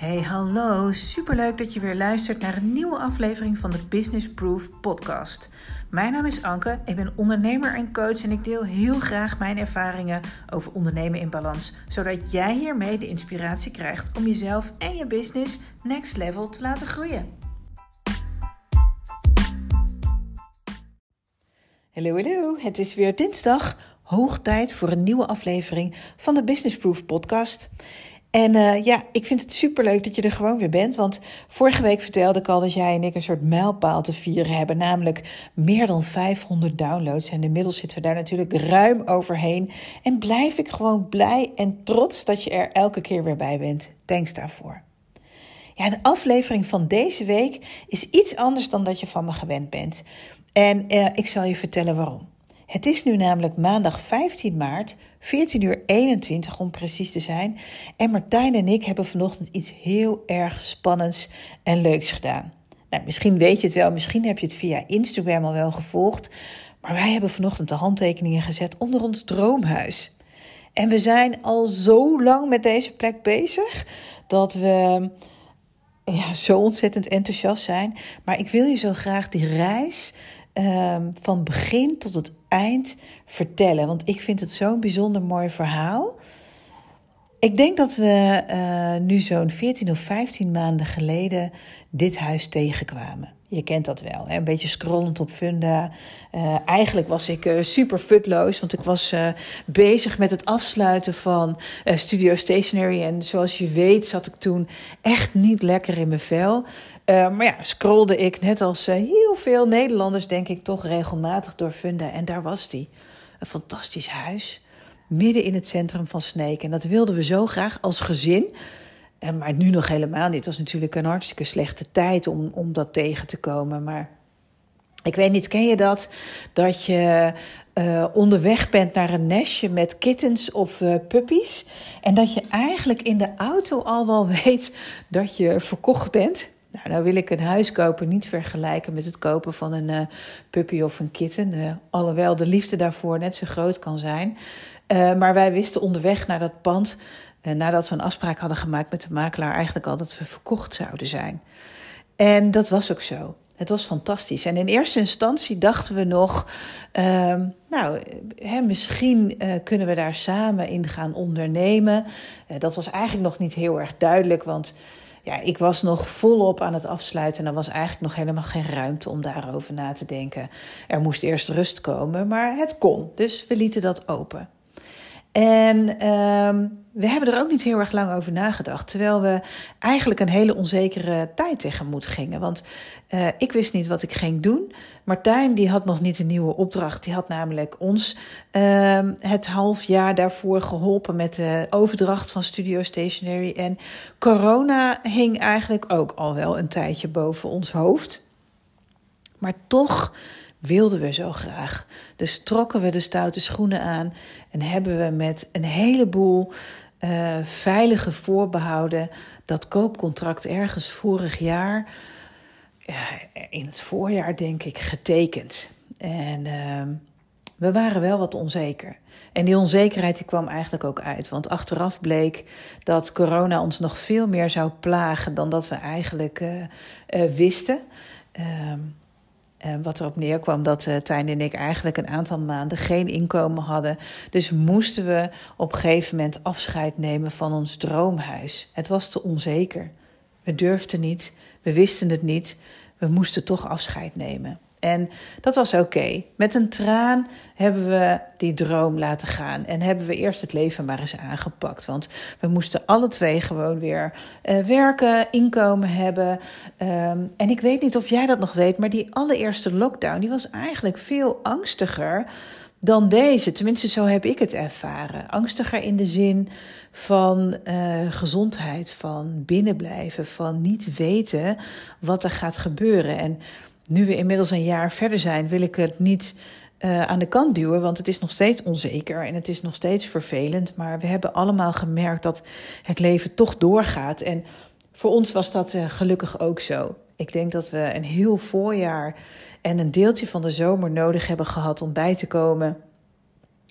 Hey, hallo. Superleuk dat je weer luistert naar een nieuwe aflevering van de Business Proof podcast. Mijn naam is Anke, ik ben ondernemer en coach en ik deel heel graag mijn ervaringen over ondernemen in balans, zodat jij hiermee de inspiratie krijgt om jezelf en je business next level te laten groeien. Hallo, hallo. Het is weer dinsdag. Hoog tijd voor een nieuwe aflevering van de Business Proof podcast. En uh, ja, ik vind het superleuk dat je er gewoon weer bent. Want vorige week vertelde ik al dat jij en ik een soort mijlpaal te vieren hebben. Namelijk meer dan 500 downloads. En inmiddels zitten we daar natuurlijk ruim overheen. En blijf ik gewoon blij en trots dat je er elke keer weer bij bent. Thanks daarvoor. Ja, de aflevering van deze week is iets anders dan dat je van me gewend bent. En uh, ik zal je vertellen waarom. Het is nu namelijk maandag 15 maart, 14 uur 21 om precies te zijn. En Martijn en ik hebben vanochtend iets heel erg spannends en leuks gedaan. Nou, misschien weet je het wel, misschien heb je het via Instagram al wel gevolgd. Maar wij hebben vanochtend de handtekeningen gezet onder ons droomhuis. En we zijn al zo lang met deze plek bezig dat we ja, zo ontzettend enthousiast zijn. Maar ik wil je zo graag die reis um, van begin tot het eind vertellen. Want ik vind het zo'n bijzonder mooi verhaal. Ik denk dat we uh, nu zo'n 14 of 15 maanden geleden dit huis tegenkwamen. Je kent dat wel, hè? een beetje scrollend op Funda. Uh, eigenlijk was ik uh, super futloos, want ik was bezig met het afsluiten van Studio Stationery. En zoals je weet zat ik toen echt niet lekker in mijn vel. Maar ja, scrolde ik net als heel veel Nederlanders, denk ik, toch regelmatig door Funda. En daar was die. Een fantastisch huis, midden in het centrum van Sneek. En dat wilden we zo graag als gezin. En, maar nu nog helemaal niet. Het was natuurlijk een hartstikke slechte tijd om, om dat tegen te komen. Maar ik weet niet, ken je dat? Dat je uh, onderweg bent naar een nestje met kittens of uh, puppies. En dat je eigenlijk in de auto al wel weet dat je verkocht bent. Nou, nou wil ik een huis kopen niet vergelijken met het kopen van een uh, puppy of een kitten. alhoewel de liefde daarvoor net zo groot kan zijn. maar wij wisten onderweg naar dat pand nadat we een afspraak hadden gemaakt met de makelaar, eigenlijk al dat we verkocht zouden zijn. En dat was ook zo. Het was fantastisch. En in eerste instantie dachten we nog, uh, nou, hè, misschien uh, kunnen we daar samen in gaan ondernemen. Uh, dat was eigenlijk nog niet heel erg duidelijk, want ja, ik was nog volop aan het afsluiten en er was eigenlijk nog helemaal geen ruimte om daarover na te denken. Er moest eerst rust komen, maar het kon. Dus we lieten dat open. En um, we hebben er ook niet heel erg lang over nagedacht. Terwijl we eigenlijk een hele onzekere tijd tegemoet gingen. Want uh, ik wist niet wat ik ging doen. Martijn die had nog niet een nieuwe opdracht. Die had namelijk ons uh, het half jaar daarvoor geholpen met de overdracht van Studio Stationery. En corona hing eigenlijk ook al wel een tijdje boven ons hoofd. Maar toch wilden we zo graag. Dus trokken we de stoute schoenen aan en hebben we met een heleboel uh, veilige voorbehouden dat koopcontract ergens vorig jaar, in het voorjaar denk ik, getekend. En uh, we waren wel wat onzeker. En die onzekerheid die kwam eigenlijk ook uit. Want achteraf bleek dat corona ons nog veel meer zou plagen dan dat we eigenlijk uh, wisten. Ehm, wat erop neerkwam dat uh, Tijn en ik eigenlijk een aantal maanden geen inkomen hadden. Dus moesten we op een gegeven moment afscheid nemen van ons droomhuis. Het was te onzeker. We durfden niet, we wisten het niet. We moesten toch afscheid nemen. En dat was oké. Met een traan hebben we die droom laten gaan. En hebben we eerst het leven maar eens aangepakt. Want we moesten alle twee gewoon weer uh, werken, inkomen hebben. Um, en ik weet niet of jij dat nog weet, maar die allereerste lockdown die was eigenlijk veel angstiger dan deze. Tenminste, zo heb ik het ervaren. Angstiger in de zin van uh, gezondheid, van binnenblijven, van niet weten wat er gaat gebeuren. En nu we inmiddels een jaar verder zijn, wil ik het niet uh, aan de kant duwen, want het is nog steeds onzeker en het is nog steeds vervelend. Maar we hebben allemaal gemerkt dat het leven toch doorgaat. En voor ons was dat uh, gelukkig ook zo. Ik denk dat we een heel voorjaar en een deeltje van de zomer nodig hebben gehad om bij te komen,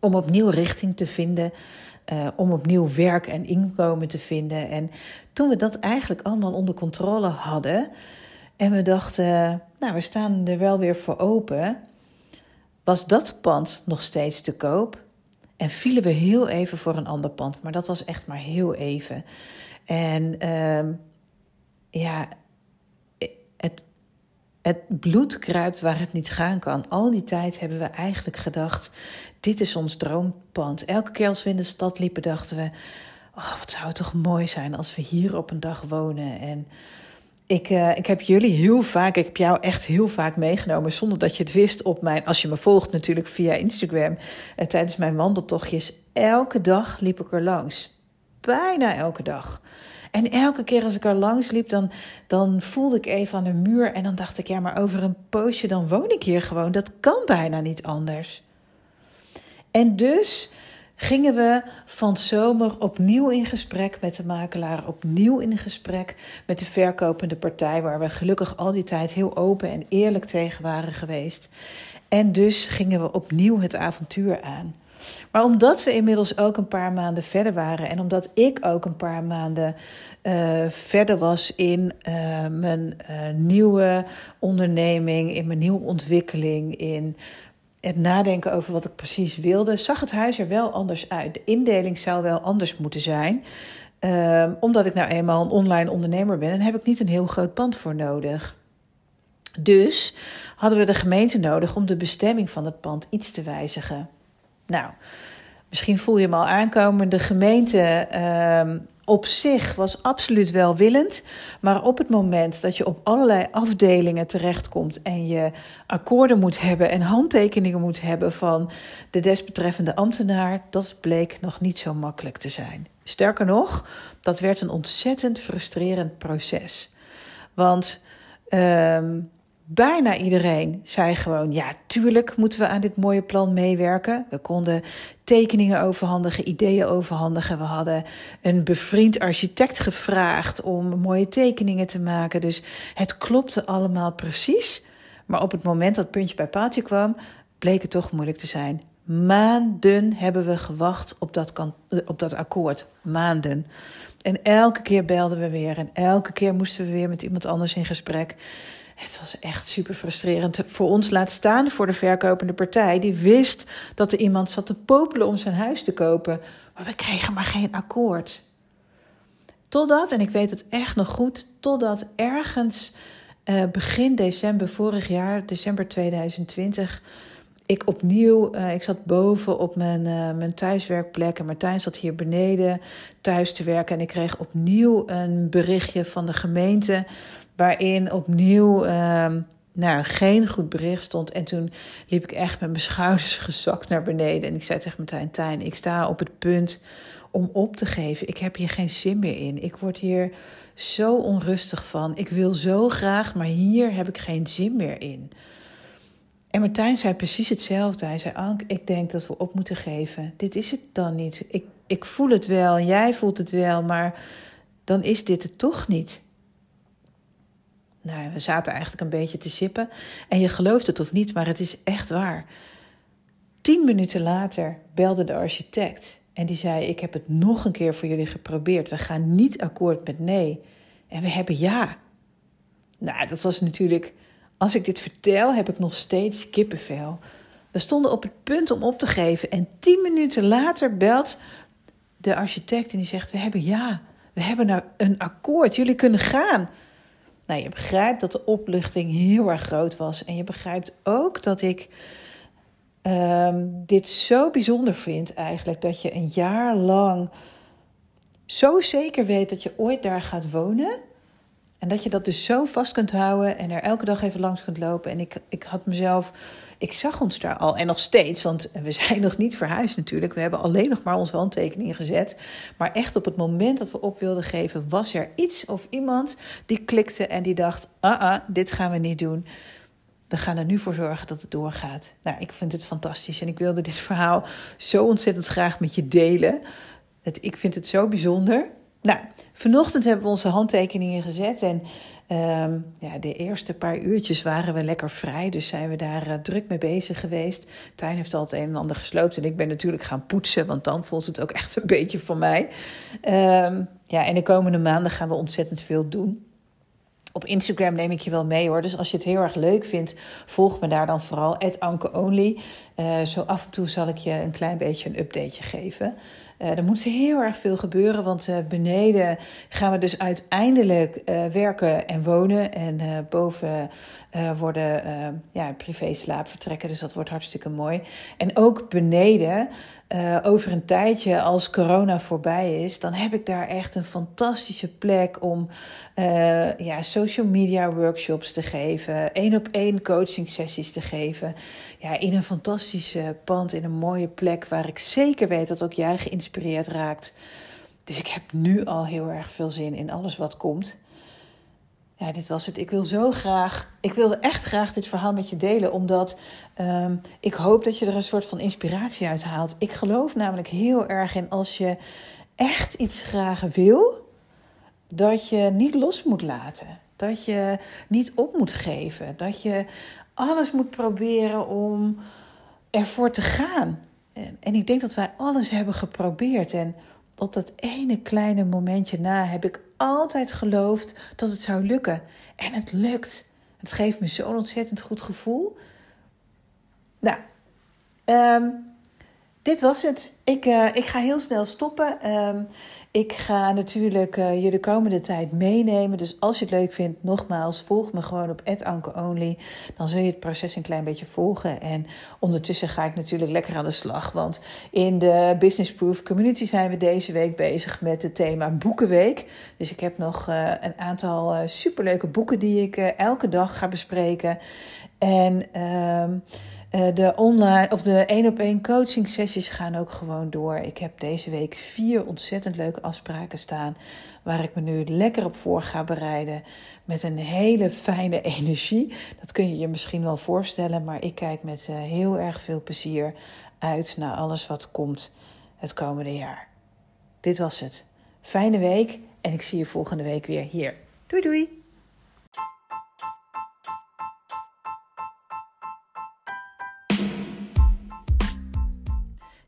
om opnieuw richting te vinden. uh, om opnieuw werk en inkomen te vinden. En toen we dat eigenlijk allemaal onder controle hadden en we dachten, nou, we staan er wel weer voor open, was dat pand nog steeds te koop. En vielen we heel even voor een ander pand, maar dat was echt maar heel even. En uh, ja, het, het bloed kruipt waar het niet gaan kan. Al die tijd hebben we eigenlijk gedacht: dit is ons droompand. Elke keer als we in de stad liepen, dachten we: oh, wat zou het toch mooi zijn als we hier op een dag wonen. En ik, uh, ik heb jullie heel vaak, ik heb jou echt heel vaak meegenomen, zonder dat je het wist op mijn, als je me volgt natuurlijk via Instagram, uh, tijdens mijn wandeltochtjes. Elke dag liep ik er langs. Bijna elke dag. En elke keer als ik er langs liep, dan, dan voelde ik even aan de muur. En dan dacht ik, ja, maar over een poosje dan woon ik hier gewoon. Dat kan bijna niet anders. En dus gingen we van zomer opnieuw in gesprek met de makelaar, opnieuw in gesprek met de verkopende partij, waar we gelukkig al die tijd heel open en eerlijk tegen waren geweest. En dus gingen we opnieuw het avontuur aan. Maar omdat we inmiddels ook een paar maanden verder waren en omdat ik ook een paar maanden uh, verder was in uh, mijn uh, nieuwe onderneming, in mijn nieuwe ontwikkeling, in het nadenken over wat ik precies wilde, zag het huis er wel anders uit. De indeling zou wel anders moeten zijn. Uh, omdat ik nou eenmaal een online ondernemer ben en heb ik niet een heel groot pand voor nodig. Dus hadden we de gemeente nodig om de bestemming van het pand iets te wijzigen. Nou, misschien voel je hem al aankomen. De gemeente uh, op zich was absoluut welwillend. Maar op het moment dat je op allerlei afdelingen terechtkomt en je akkoorden moet hebben en handtekeningen moet hebben van de desbetreffende ambtenaar, dat bleek nog niet zo makkelijk te zijn. Sterker nog, dat werd een ontzettend frustrerend proces. Want. Uh, bijna iedereen zei gewoon: ja, tuurlijk moeten we aan dit mooie plan meewerken. We konden tekeningen overhandigen, ideeën overhandigen. We hadden een bevriend architect gevraagd om mooie tekeningen te maken. Dus het klopte allemaal precies. Maar op het moment dat het puntje bij paaltje kwam, bleek het toch moeilijk te zijn. Maanden hebben we gewacht op dat, op dat akkoord. Maanden. En elke keer belden we weer en elke keer moesten we weer met iemand anders in gesprek. Het was echt super frustrerend voor ons, laat staan voor de verkopende partij. Die wist dat er iemand zat te popelen om zijn huis te kopen. Maar we kregen maar geen akkoord. Totdat, en ik weet het echt nog goed, totdat ergens uh, begin december vorig jaar, december 2020, ik opnieuw, uh, ik zat boven op mijn, uh, mijn thuiswerkplek en Martijn zat hier beneden thuis te werken. En ik kreeg opnieuw een berichtje van de gemeente waarin opnieuw uh, nou, geen goed bericht stond. En toen liep ik echt met mijn schouders gezakt naar beneden. En ik zei tegen Martijn, Tijn, ik sta op het punt om op te geven. Ik heb hier geen zin meer in. Ik word hier zo onrustig van. Ik wil zo graag, maar hier heb ik geen zin meer in. En Martijn zei precies hetzelfde. Hij zei: Ank, ik denk dat we op moeten geven. Dit is het dan niet. Ik, ik voel het wel, jij voelt het wel, maar dan is dit het toch niet. Nou, we zaten eigenlijk een beetje te sippen. En je gelooft het of niet, maar het is echt waar. Tien minuten later belde de architect en die zei: Ik heb het nog een keer voor jullie geprobeerd. We gaan niet akkoord met nee. En we hebben ja. Nou, dat was natuurlijk. Als ik dit vertel, heb ik nog steeds kippenvel. We stonden op het punt om op te geven. En tien minuten later belt de architect en die zegt: We hebben ja. We hebben nou een akkoord. Jullie kunnen gaan. Nou, je begrijpt dat de opluchting heel erg groot was. En je begrijpt ook dat ik um, dit zo bijzonder vind eigenlijk. Dat je een jaar lang zo zeker weet dat je ooit daar gaat wonen. En dat je dat dus zo vast kunt houden en er elke dag even langs kunt lopen. En ik, ik had mezelf ik zag ons daar al en nog steeds, want we zijn nog niet verhuisd natuurlijk. We hebben alleen nog maar onze handtekeningen gezet. Maar echt op het moment dat we op wilden geven, was er iets of iemand die klikte en die dacht: ah, ah dit gaan we niet doen. We gaan er nu voor zorgen dat het doorgaat. Nou, ik vind het fantastisch en ik wilde dit verhaal zo ontzettend graag met je delen. Het, ik vind het zo bijzonder. Nou, vanochtend hebben we onze handtekeningen gezet en Ehm, ja, de eerste paar uurtjes waren we lekker vrij, dus zijn we daar uh, druk mee bezig geweest. Tuin heeft al het een en ander gesloopt en ik ben natuurlijk gaan poetsen, want dan voelt het ook echt een beetje voor mij. Um, ja, en de komende maanden gaan we ontzettend veel doen. Op Instagram neem ik je wel mee hoor. Dus als je het heel erg leuk vindt, volg me daar dan vooral. @ankeonly. Uh, zo af en toe zal ik je een klein beetje een updateje geven. Uh, er moet heel erg veel gebeuren, want uh, beneden gaan we dus uiteindelijk uh, werken en wonen. En boven worden ja, privé slaapvertrekken, dus dat wordt hartstikke mooi. En ook beneden, over een tijdje als corona voorbij is, dan heb ik daar echt een fantastische plek om ja, social media workshops te geven, één op één coaching sessies te geven. Ja, in een fantastische pand, in een mooie plek waar ik zeker weet dat ook jij geïnspireerd geïnspireerd raakt. Dus ik heb nu al heel erg veel zin in alles wat komt. Ja, dit was het. Ik wil zo graag, ik wilde echt graag dit verhaal met je delen, omdat ehm, ik hoop dat je er een soort van inspiratie uit haalt. Ik geloof namelijk heel erg in als je echt iets graag wil, dat je niet los moet laten. Dat je niet op moet geven. Dat je alles moet proberen om ervoor te gaan. En, en ik denk dat wij alles hebben geprobeerd. En op dat ene kleine momentje na heb ik altijd geloofd dat het zou lukken. En het lukt. Het geeft me zo'n ontzettend goed gevoel. Nou, um, dit was het. Ik, uh, ik ga heel snel stoppen. Um, ik ga natuurlijk uh, je de komende tijd meenemen. Dus als je het leuk vindt, nogmaals, volg me gewoon op @ankeonly. Dan zul je het proces een klein beetje volgen. En ondertussen ga ik natuurlijk lekker aan de slag. Want in de Business Proof Community zijn we deze week bezig met het thema Boekenweek. Dus ik heb nog uh, een aantal uh, superleuke boeken die ik elke dag ga bespreken. En uh, de online of de één op één coaching sessies gaan ook gewoon door. Ik heb deze week vier ontzettend leuke afspraken staan. Waar ik me nu lekker op voor ga bereiden. Met een hele fijne energie. Dat kun je je misschien wel voorstellen. Maar ik kijk met uh, heel erg veel plezier uit naar alles wat komt het komende jaar. Dit was het. Fijne week en ik zie je volgende week weer hier. Doei doei!